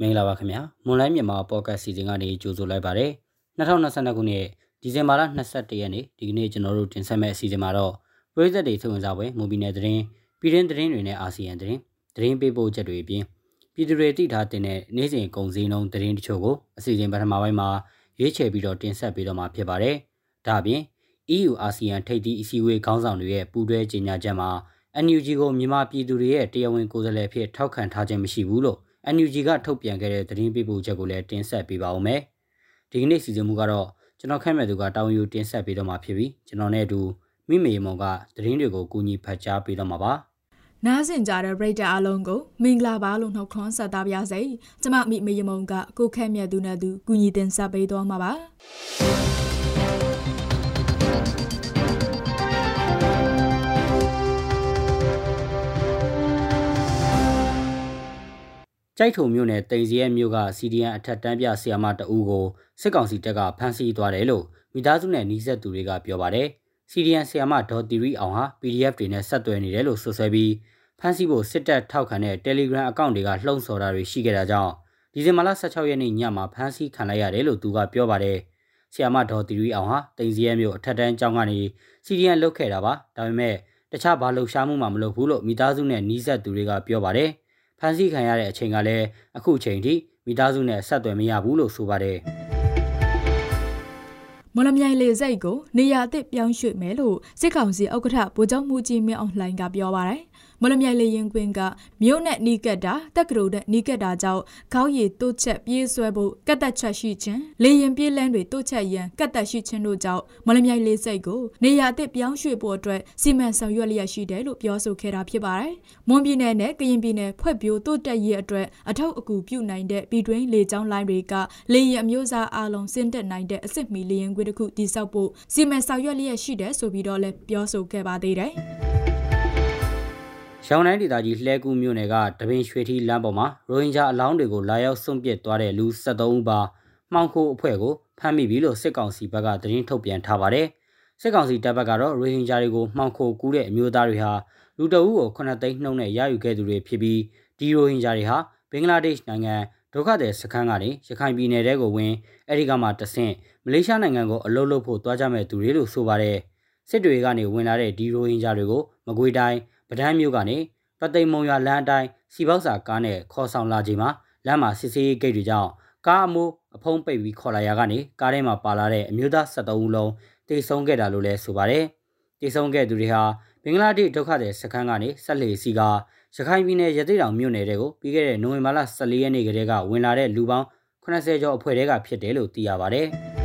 မင်္ဂလာပါခင်ဗျာမွန်လိုင်းမြန်မာပေါ့ကတ်စီစဉ်ကနေကြိုဆိုလိုက်ပါတယ်2022ခုနှစ်ဒီဇင်ဘာလ22ရက်နေ့ဒီကနေ့ကျွန်တော်တို့တင်ဆက်မယ့်အစီအစဉ်မှာတော့ပြည်သက်တွေသုဝင်စားပွဲမူဘီနယ်သတင်းပြည်တွင်းသတင်းတွေနဲ့အာဆီယံသတင်းသတင်းပေးပို့ချက်တွေအပြင်ပြည်သူတွေတည်ထားတဲ့နေ့စဉ်ကုန်စည်နှုန်းသတင်းတချို့ကိုအစီအစဉ်ပထမပိုင်းမှာရွေးချယ်ပြီးတော့တင်ဆက်ပေးတော့မှာဖြစ်ပါတယ်ဒါအပြင် EU အာဆီယံထိပ်သီးအစည်းအဝေးခေါင်းဆောင်တွေရဲ့ပူးတွဲကြေညာချက်မှာ NUG ကိုမြန်မာပြည်သူတွေရဲ့တရားဝင်ကိုယ်စားလှယ်ဖြစ်ထောက်ခံထားခြင်းမရှိဘူးလို့ NUG ကထုတ်ပြန်ခဲ့တဲ့သတင်းပေးပို့ချက်ကိုလည်းတင်ဆက်ပေးပါဦးမယ်။ဒီကနေ့စီစဉ်မှုကတော့ကျွန်တော်ခန့်မဲ့သူကတောင်းယူတင်ဆက်ပေးတော့မှာဖြစ်ပြီးကျွန်တော်နဲ့အတူမိမေမောင်ကသတင်းတွေကိုကူညီဖတ်ကြားပေးတော့မှာပါ။နားဆင်ကြတဲ့ပရိသတ်အားလုံးကိုမင်္ဂလာပါလို့နှုတ်ခွန်းဆက်သပါရစေ။ကျမမိမေမောင်ကကိုခန့်မြတ်သူနဲ့သူကူညီတင်ဆက်ပေးတော့မှာပါ။ ကြိုက်ထုံမြို့နယ်တိန်စီရဲမြို့က CDN အထက်တန်းပြဆရာမတဦးကိုစစ်ကောင်စီတပ်ကဖမ်းဆီးသွားတယ်လို့မိသားစုနဲ့နှီးဆက်သူတွေကပြောပါတယ်။ CDN ဆရာမဒေါ်တီရီအောင်ဟာ PDF တွေနဲ့ဆက်သွယ်နေတယ်လို့ဆိုဆွဲပြီးဖမ်းဆီးဖို့စစ်တပ်ထောက်ခံတဲ့ Telegram အကောင့်တွေကလှုံ့ဆော်တာတွေရှိခဲ့တာကြောင့်ဒီဇင်ဘာလ16ရက်နေ့ညမှာဖမ်းဆီးခံလိုက်ရတယ်လို့သူကပြောပါတယ်။ဆရာမဒေါ်တီရီအောင်ဟာတိန်စီရဲမြို့အထက်တန်းကျောင်းကနေ CDN လုတ်ခဲ့တာပါ။ဒါပေမဲ့တခြားဘာလှုပ်ရှားမှုမှမလုပ်ဘူးလို့မိသားစုနဲ့နှီးဆက်သူတွေကပြောပါတယ်။ ဖမ်းဆီးခံရတဲ့အချိန်ကလည်းအခုချိန်ထိမိသားစုနဲ့ဆက်သွယ်မရဘူးလို့ဆိုပါတယ်မလမြိုင်လေစိတ်ကိုနေရာအသစ်ပြောင်းရွှေ့မယ်လို့စစ်ကောင်စီဥက္ကဋ္ဌဗိုလ်ချုပ်မှုကြီးမင်းအောင်လှိုင်ကပြောပါတယ်။ မလမြိုင်လေရင်ကွင်းကမြို့နဲ့နီးကပ်တာတက်ကရိုနဲ့နီးကပ်တာကြောင့်ခေါင်းရည်တိုးချက်ပြေးဆွဲဖို့ကတ်သက်ချက်ရှိခြင်းလေရင်ပြေးလန်းတွေတိုးချက်ရန်ကတ်သက်ရှိခြင်းတို့ကြောင့်မလမြိုင်လေစိတ်ကိုနေရာအသစ်ပြောင်းရွှေ့ဖို့အတွက်စီမံဆောင်ရွက်လျက်ရှိတယ်လို့ပြောဆိုခဲ့တာဖြစ်ပါတယ်။မွန်ပြည်နယ်နဲ့ကရင်ပြည်နယ်ဖွဲ့ပြိုးတိုးတက်ရေးအတွက်အထောက်အကူပြုနိုင်တဲ့ပြည်တွင်းလေကြောင်းလိုင်းတွေကလေရင်အမျိုးအစားအလုံးဆင်းသက်နိုင်တဲ့အစ်စ်မီလေရင်ခွေတစ်ခုတည်ဆောက်ဖို့စီမံဆောင်ရွက်လျက်ရှိတယ်ဆိုပြီးတော့လည်းပြောဆိုခဲ့ပါသေးတယ်။ ရောင်တိုင်းဒေသကြီးလှဲကူးမြို့နယ်ကတပင်ရွှေထီလမ်းပေါ်မှာရိုဟင်ဂျာအလောင်းတွေကိုလာရောက်စွန့်ပစ်သွားတဲ့လူ73ဦးပါမှောင်ခိုအဖွဲ့ကိုဖမ်းမိပြီလို့စစ်ကောင်စီဘက်ကသတင်းထုတ်ပြန်ထားပါတယ်။စစ်ကောင်စီတပ်ဘက်ကတော့ရိုဟင်ဂျာတွေကိုမှောင်ခိုကူးတဲ့အမျိုးသားတွေဟာလူတအုပ်ကို9သိန်းနှုန်းနဲ့ရယူခဲ့သူတွေဖြစ်ပြီးဒီရိုဟင်ဂျာတွေဟာဘင်္ဂလားဒေ့ရှ်နိုင်ငံဒုက္ခသည်စခန်းကနေရခိုင်ပြည်နယ်တဲကိုဝင်အဲဒီကမှတဆင့်မလေးရှားနိုင်ငံကိုအလုပ်လုပ်ဖို့တွားကြမဲ့သူတွေလို့ဆိုပါတယ်။စစ်တွေကနေဝင်လာတဲ့ဒီရိုဟင်ဂျာတွေကိုမကွေးတိုင်း ပဒန်းမြို့ကနေပသိမ်မုံရွာလမ်းအတိုင်းစီပေါက်စာကားနဲ့ခေါ်ဆောင်လာချိန်မှာလမ်းမှာစစ်ဆေးရေးဂိတ်တွေကြောင့်ကားအမိုးအဖုံးပိတ်ပြီးခေါ်လာရကနေကားထဲမှာပါလာတဲ့အမျိုးသား73ဦးလုံးတေဆုံးခဲ့တာလို့လည်းဆိုပါတယ်။တေဆုံးခဲ့သူတွေဟာဘင်္ဂလားဒေ့ရှ်ဒုက္ခသည်စခန်းကနေဆက်လက်စီကရခိုင်ပြည်နယ်ရသေ့တောင်မြို့နယ်တွေကိုပြီးခဲ့တဲ့နိုဝင်ဘာလ14ရက်နေ့ကတည်းကဝင်လာတဲ့လူပေါင်း80ကျော်အဖွဲ့တွေကဖြစ်တယ်လို့သိရပါတယ်။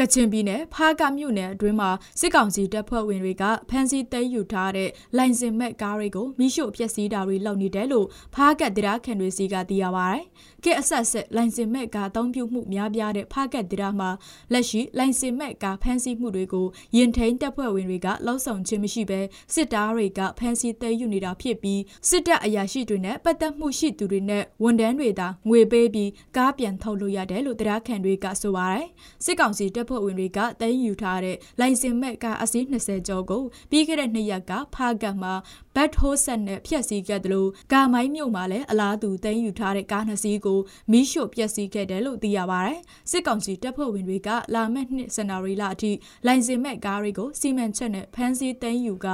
ကချင်ပြည်နယ်ဖားကမြို့နယ်အတွင်းမှာစစ်ကောင်စီတပ်ဖွဲ့ဝင်တွေကဖမ်းဆီးသိမ်းယူထားတဲ့လိုင်စင်မဲ့ကားတွေကိုမိရှို့ဖျက်ဆီးတာတွေလုပ်နေတယ်လို့ဖားကတ်တရားခံတွေစီကသိရပါဗျ။ကဲအဆက်ဆက်လိုင်စင်မဲ့ကားအသုံးပြုမှုများပြားတဲ့ဖားကတ်တရားမှာလက်ရှိလိုင်စင်မဲ့ကားဖမ်းဆီးမှုတွေကိုရင်ထိန်တပ်ဖွဲ့ဝင်တွေကလှုံ့ဆော်ခြင်းမရှိဘဲစစ်သားတွေကဖမ်းဆီးသိမ်းယူနေတာဖြစ်ပြီးစစ်တပ်အရာရှိတွေနဲ့ပတ်သက်မှုရှိသူတွေနဲ့ဝန်ထမ်းတွေသာငွေပေးပြီးကားပြန်ထုတ်လို့ရတယ်လို့တရားခံတွေကဆိုပါတယ်။စစ်ကောင်စီတပ်တပ်ဖွဲ့ဝင်တွေကသိမ်းယူထားတဲ့လိုင်စင်မဲ့ကားအစီး20ကျော်ကိုပြီးခဲ့တဲ့နှစ်ရက်ကဖားကတ်မှာ ဘတ်ဟိုးဆက်နဲ့ဖျက်ဆီးခဲ့တယ်လို့ကာမိုင်းမြို့မှာလည်းအလားတူသိမ်းယူထားတဲ့ကားနှစ်စီးကိုမီးရှို့ပျက်စီးခဲ့တယ်လို့သိရပါတယ်။စစ်ကောင်စီတပ်ဖွဲ့ဝင်တွေကလာမယ့်နှစ်ဇန်နဝါရီလအထိလိုင်စင်မဲ့ကားတွေကိုစီမံချက်နဲ့ဖမ်းဆီးသိမ်းယူက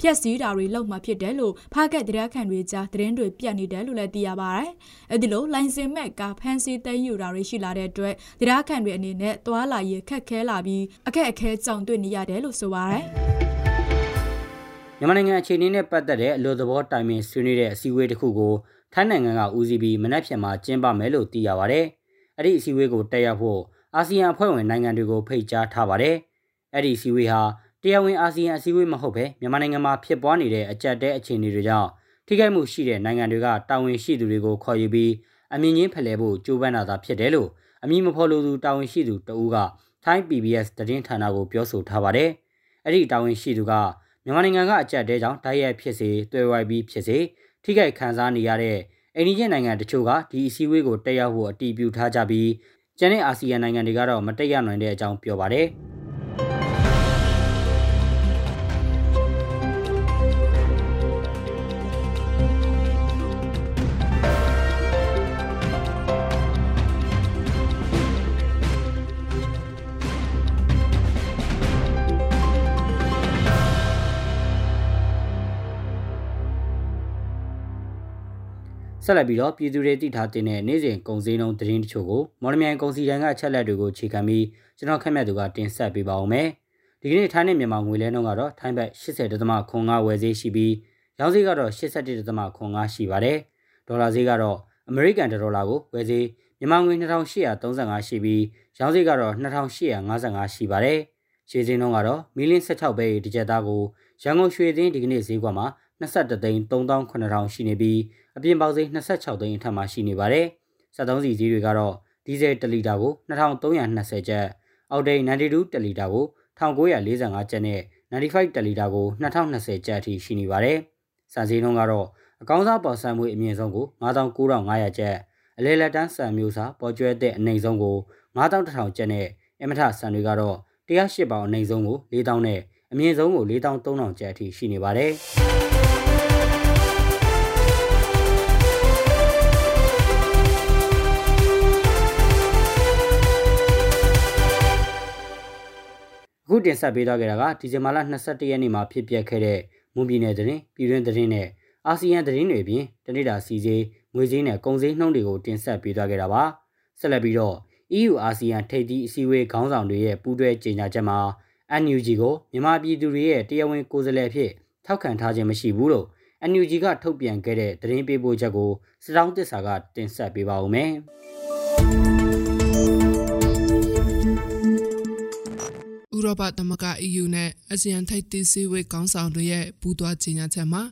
ဖျက်ဆီးတာတွေလုပ်မှာဖြစ်တယ်လို့ဖားကတ်တရားခံတွေကြားသတင်းတွေပြတ်နေတယ်လို့လည်းသိရပါတယ်။အဲဒီလိုလိုင်စင်မဲ့ကားဖမ်းဆီးသိမ်းယူတာတွေရှိလာတဲ့အတွက်တရားခံတွေအနေနဲ့သွာလာရေးခက်ခဲလာပြီးအခက်အခဲကြောင့်တွေ့နေရတယ်လို့ဆိုပါတယ်။ မြန်မာနိုင်ငံအခြေအနေနဲ့ပတ်သက်တဲ့အလို့သဘောတိုင်ပင်ဆွေးနွေးတဲ့အစည်းအဝေးတစ်ခုကိုထိုင်းနိုင်ငံကဦးစီးပြီးမနက်ဖြန်မှာကျင်းပမယ်လို့သိရပါဗျ။အဲ့ဒီအစည်းအဝေးကိုတက်ရောက်ဖို့အာဆီယံအဖွဲ့ဝင်နိုင်ငံတွေကိုဖိတ်ကြားထားပါတယ်။အဲ့ဒီအစည်းအဝေးဟာတရားဝင်အာဆီယံအစည်းအဝေးမဟုတ်ဘဲမြန်မာနိုင်ငံမှာဖြစ်ပွားနေတဲ့အကြက်တဲအခြေအနေတွေကြောင့်ထိခိုက်မှုရှိတဲ့နိုင်ငံတွေကတာဝန်ရှိသူတွေကိုခေါ်ယူပြီးအမြင့်ချင်းဖလှယ်ဖို့ကြိုးပမ်းတာသာဖြစ်တယ်လို့အမည်မဖော်လိုသူတာဝန်ရှိသူတဦးကထိုင်း PBS သတင်းဌာနကိုပြောဆိုထားပါတယ်။အဲ့ဒီတာဝန်ရှိသူက မြန်မာနိုင်ငံကအကြက်တဲကြောင့်တိုက်ရိုက်ဖြစ်စေတွေ့ဝိုက်ပြီးဖြစ်စေထိခိုက်ခံစားနေရတဲ့အိန္ဒိယနိုင်ငံတချို့ကဒီအစည်းအဝေးကိုတက်ရောက်ဖို့အတည်ပြုထားကြပြီးကျန်တဲ့အာဆီယံနိုင်ငံတွေကတော့မတက်ရနိုင်တဲ့အကြောင်းပြောပါတယ်။ ဆက်လက်ပြီးတော့ပြည်သူတွေသိထားတဲ့နေ့စဉ်ကုန်စည်နှုန်းသတင်းတချို့ကိုမော်လမြိုင်ကုန်စည်တိုင်းကချက်လက်တွေကိုခြေခံပြီးကျွန်တော်ခက်မြတ်သူကတင်ဆက်ပေးပါဦးမယ်။ဒီကနေ့ထိုင်းနဲ့မြန်မာငွေလဲနှုန်းကတော့ထိုင်းဘတ်80.5ဝယ်ဈေးရှိပြီးရောင်းဈေးကတော့81.5ရှိပါတယ်။ဒေါ်လာဈေးကတော့အမေရိကန်ဒေါ်လာကိုဝယ်ဈေးမြန်မာငွေ2835ရှိပြီးရောင်းဈေးကတော့2855ရှိပါတယ်။ရှေးဈေးနှုန်းကတော့မီလင်း16ပဲတစ်ကြက်သားကိုရန်ကုန်ရွှေသင်းဒီကနေ့ဈေးကွက်မှာ 21သိန်း3800ရှိနေပြီးအပြင်ပေါက်ဈေး26သိန်းအထက်မှာရှိနေပါတယ်။73စီဈေးတွေကတော့ဒီဇယ်1လီတာကို2320ကျပ်အောက်တိန်92တလီတာကို1945ကျပ်နဲ့95တလီတာကို2020ကျပ်အထိရှိနေပါတယ်။စံစည်းနှုန်းကတော့အကောင်းစားပေါ်ဆန်မွေအမြင့်ဆုံးကို99,500ကျပ်အလဲလက်တန်းဆန်မျိုးစာပေါ်ကျွဲတဲ့အနိုင်ဆုံးကို9100ကျပ်နဲ့အမထဆန်တွေကတော့108ပေါင်အနိုင်ဆုံးကို4000နဲ့အမြင့်ဆုံးကို4300ကျပ်အထိရှိနေပါတယ်။ အခုတင်ဆက်ပေးသွားခဲ့တာကဒီဇင်ဘာလ22ရက်နေ့မှာဖြစ်ပျက်ခဲ့တဲ့မွန်ပြည်နယ်သတင်းပြည်တွင်းသတင်းနဲ့အာဆီယံသတင်းတွေပြင်တနေ့တာစီစေးငွေစည်းနဲ့ကုန်စည်နှုန်းတွေကိုတင်ဆက်ပေးသွားခဲ့တာပါဆက်လက်ပြီးတော့ EU အာဆီယံထိပ်သီးအစည်းအဝေးခေါင်းဆောင်တွေရဲ့ပူးတွဲကြေညာချက်မှာ NUG ကိုမြန်မာပြည်သူတွေရဲ့တရားဝင်ကိုယ်စားလှယ်ဖြစ်ထောက်ခံထားခြင်းမရှိဘူးလို့ NUG ကထုတ်ပြန်ခဲ့တဲ့သတင်းပေးပို့ချက်ကိုစတောင်းတစ္ဆာကတင်ဆက်ပေးပါဦးမယ် ဥရောပသမဂ္ဂ EU နဲ့အာဆီယံထိပ်သီးစည်းဝေးခေါင်းဆောင်တွေရဲ့ပူးတွဲကြေညာချက်မှာ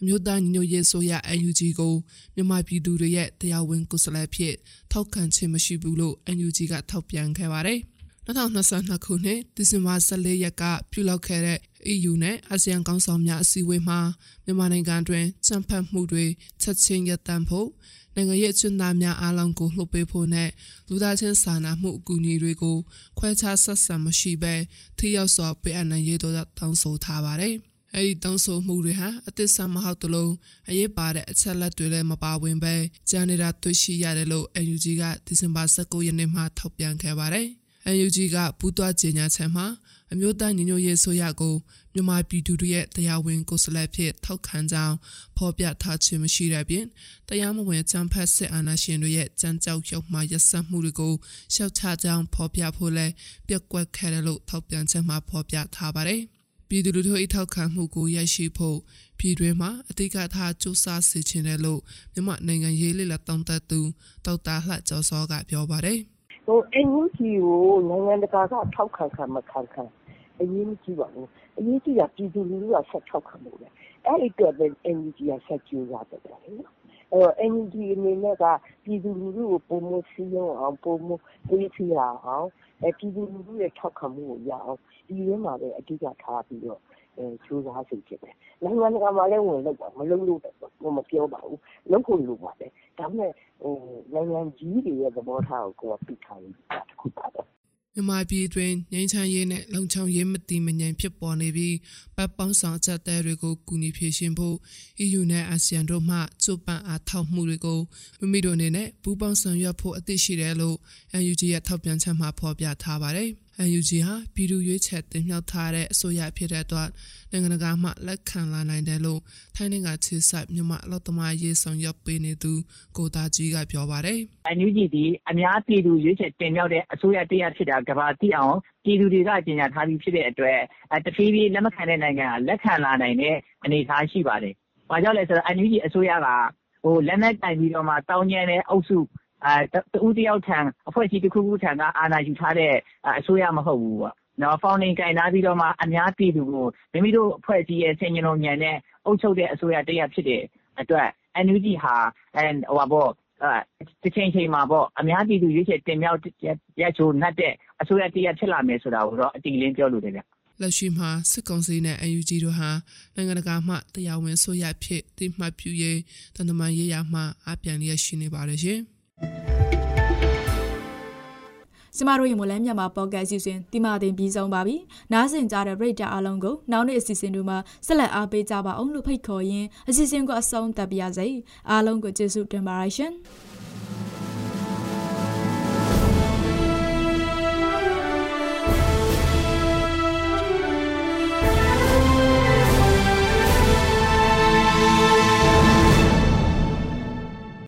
အမျိုးသားညီညွတ်ရေးဆိုရ NUG ကိုမြန်မာပြည်သူတွေရဲ့တရားဝင်ကိုယ်စားလှယ်ဖြစ်ထောက်ခံခြင်းမရှိဘူးလို့ NUG ကထောက်ပြန်ခဲ့ပါတယ်။2022ခုနှစ်ဒီဇင်ဘာ14ရက်ကပြုလုပ်ခဲ့တဲ့ EU နဲ့အာဆီယံကောင်ဆောင်များအစည်းအဝေးမှာမြန်မာနိုင်ငံတွင်စံဖတ်မှုတွေချက်ချင်းရပ်တန့်ဖို့ နိုင်ငံရေးအကျဉ်းသားများအားလုံးကိုလှုပ်ပေးဖို့နဲ့လူသားချင်းစာနာမှုအကူအညီတွေကိုခွဲခြားဆက်ဆံမရှိဘဲထိရောက်စွာပေးအပ်နိုင်ရေးတို့တောင်းဆိုထားပါတယ်။အဲဒီတောင်းဆိုမှုတွေဟာအသစ်ဆမဟုတ်တလို့အရေးပါတဲ့အချက်လက်တွေလည်းမပါဝင်ပဲဂျန်နေတာတွေ့ရှိရတယ်လို့ NUG ကဒီဇင်ဘာ19ရက်နေ့မှာထုတ်ပြန်ခဲ့ပါတယ်။ NUG ကပူးတွားကြေညာချက်မှာ အမျိုးသားညီညွတ်ရေးဆိုရကိုမြန်မာပြည်သူတွေရဲ့တရားဝင်ကိုယ်စားလှယ်ဖြစ်ထောက်ခံကြောင်းဖော်ပြထားခြင်းမရှိတဲ့ပြင်တရားမဝင်ကြံဖက်စစ်အာဏာရှင်တွေရဲ့ကြမ်းကြောက်ရုံမှရက်စက်မှုတွေကိုရှောက်ချကြောင်းဖော်ပြဖို့လဲပြက်ကွက်ခဲ့တယ်လို့ထောက်ပြန်ချက်မှာဖော်ပြထားပါတယ်ပြည်သူလူထုအထောက်ခံမှုကိုရရှိဖို့ပြည်တွင်းမှာအတိတ်ကထားစူးစမ်းစေချင်တယ်လို့မြန်မာနိုင်ငံရေးလေလက်တောင်းတသူတောက်တာလှကျော်စောကပြောပါတယ်။ ဟို NUG ကိုနိုင်ငံတကာကထောက်ခံခံမခံခံအရေးမကြီးပါဘူးအရေးကြီးတာပြည်သူလူထုကဆက်ထောက်ခံလို့လေအဲ့ဒီတော့ပဲ NUG ကဆက်ကြိုးစားတယ်လေအဲ့တော့ NUG အနေနဲ့ကပြည်သူလူထုကိုပုံမစည်းရုံးအောင်ပုံမပေးချရအောင်အဲပြည်သူလူထုရဲ့ထောက်ခံမှုကိုရအောင်ဒီထဲမှာပဲအဓိကထားပြီးတော့အဲ ကြိုးစားစေချင်တယ်နိုင်ငံတကာမှာလည်းဝင်လို့ပါမလုပ်လို့တော့မပြောပါဘူးလုပ်ဖို့လိုပါတယ်ဒါပေမဲ့ဟိုနိုင်ငံကြီးတွေရဲ့သဘောထားကိုကိုယ်ကသိထားနေတာတခုပါတော့မြန်မာပြည်တွင်ငြိမ်းချမ်းရေးနဲ့လုံခြုံရေးမတည်မငြိမ်ဖြစ်ပေါ်နေပြီးပတ်ပေါင်းဆောင်ချက်တဲတွေကိုကူညီဖြည့်ရှင်ဖို့ EU နဲ့အာဆီယံတို့မှစုပန်အားထောက်မှုတွေကိုမိမိတို့အနေနဲ့ပူးပေါင်းဆောင်ရွက်ဖို့အသင့်ရှိတယ်လို့ UNG ရဲ့ထောက်ပြန်ချက်မှာဖော်ပြထားပါတယ်။ UNG ဟာပြည်သူ့ရွေးချယ်တင်မြှောက်ထားတဲ့အစိုးရဖြစ်တဲ့အတွက်နိုင်ငံတကာမှလက်ခံလာနိုင်တယ်လို့ထိုင်းနိုင်ငံချစ်ဆိုင်မြန်မာအလို့သမားရေးဆောင်ရွက်ပေးနေသူကိုသားကြီးကပြောပါတယ်။ UNG ဒီအများပြည်သူရွေးချယ်တင်မြှောက်တဲ့အစိုးရတရားဖြစ်တာကဘာသိအောင်ပြည်သူတွေကကြေညာထားပြီးဖြစ်တဲ့အတွက်တဖြည်းဖြည်းလက်မခံတဲ့နိုင်ငံကလက်ခံလာနိုင်တဲ့အနေအထားရှိပါတယ်။ဘာကြောင့်လဲဆိုတော့ UNG အစိုးရကဟိုလက်နက်ကင်ပြီးတော့မှတောင်းကျမ်းတဲ့အုပ်စု တဦးတယောက်ထံ အဖွဲ့အစည်းတခုခုထံက အာဏာယူထားတဲ့ အစိုးရမဟုတ်ဘူးပေါ့နော်ဖောင်နေကင်ထားပြီးတော့မှ အများပြည်သူကို မိမိတို့အဖွဲ့အစည်းရဲ့ ဆင်ញလုံးညံတဲ့ အုပ်ချုပ်တဲ့အစိုးရတရဖြစ်တဲ့အတွက် NUG ဟာအဲဟိုပါပေါ့အဲတချိန်ချိန်မှာပေါ့အများပြည်သူ ရွေးချယ်တင်မြှောက်ရချိုးနှက်တဲ့ အစိုးရတရဖြစ်လာမယ်ဆိုတာကိုတော့ အတိအလင်းပြောလို့တယ်ဗျ လက်ရှိမှာ စစ်ကောင်စီနဲ့ UNG တို့ဟာ နိုင်ငံတကာမှ တရားဝင်ဆိုရဖြစ်တိမှတ်ပြုရေးတန်တမန်ရေးရမှအပြန်လျက်ရှိနေပါတယ်ရှင်။ ကျမတို့ရဲ့မလန်းမြန်မာပေါ့ကတ်အစီအစဉ်ဒီမှာတင်ပြီးဆုံးပါပြီ။နားဆင်ကြတဲ့ပရိသတ်အားလုံးကိုနောက်နေ့အစီအစဉ်တွေမှာဆက်လက်အားပေးကြပါအောင်လို့ဖိတ်ခေါ်ရင်းအစီအစဉ်ကိုအဆုံးသတ်ပါရစေ။အားလုံးကိုကျေးဇူးတင်ပါတယ်ရှင်။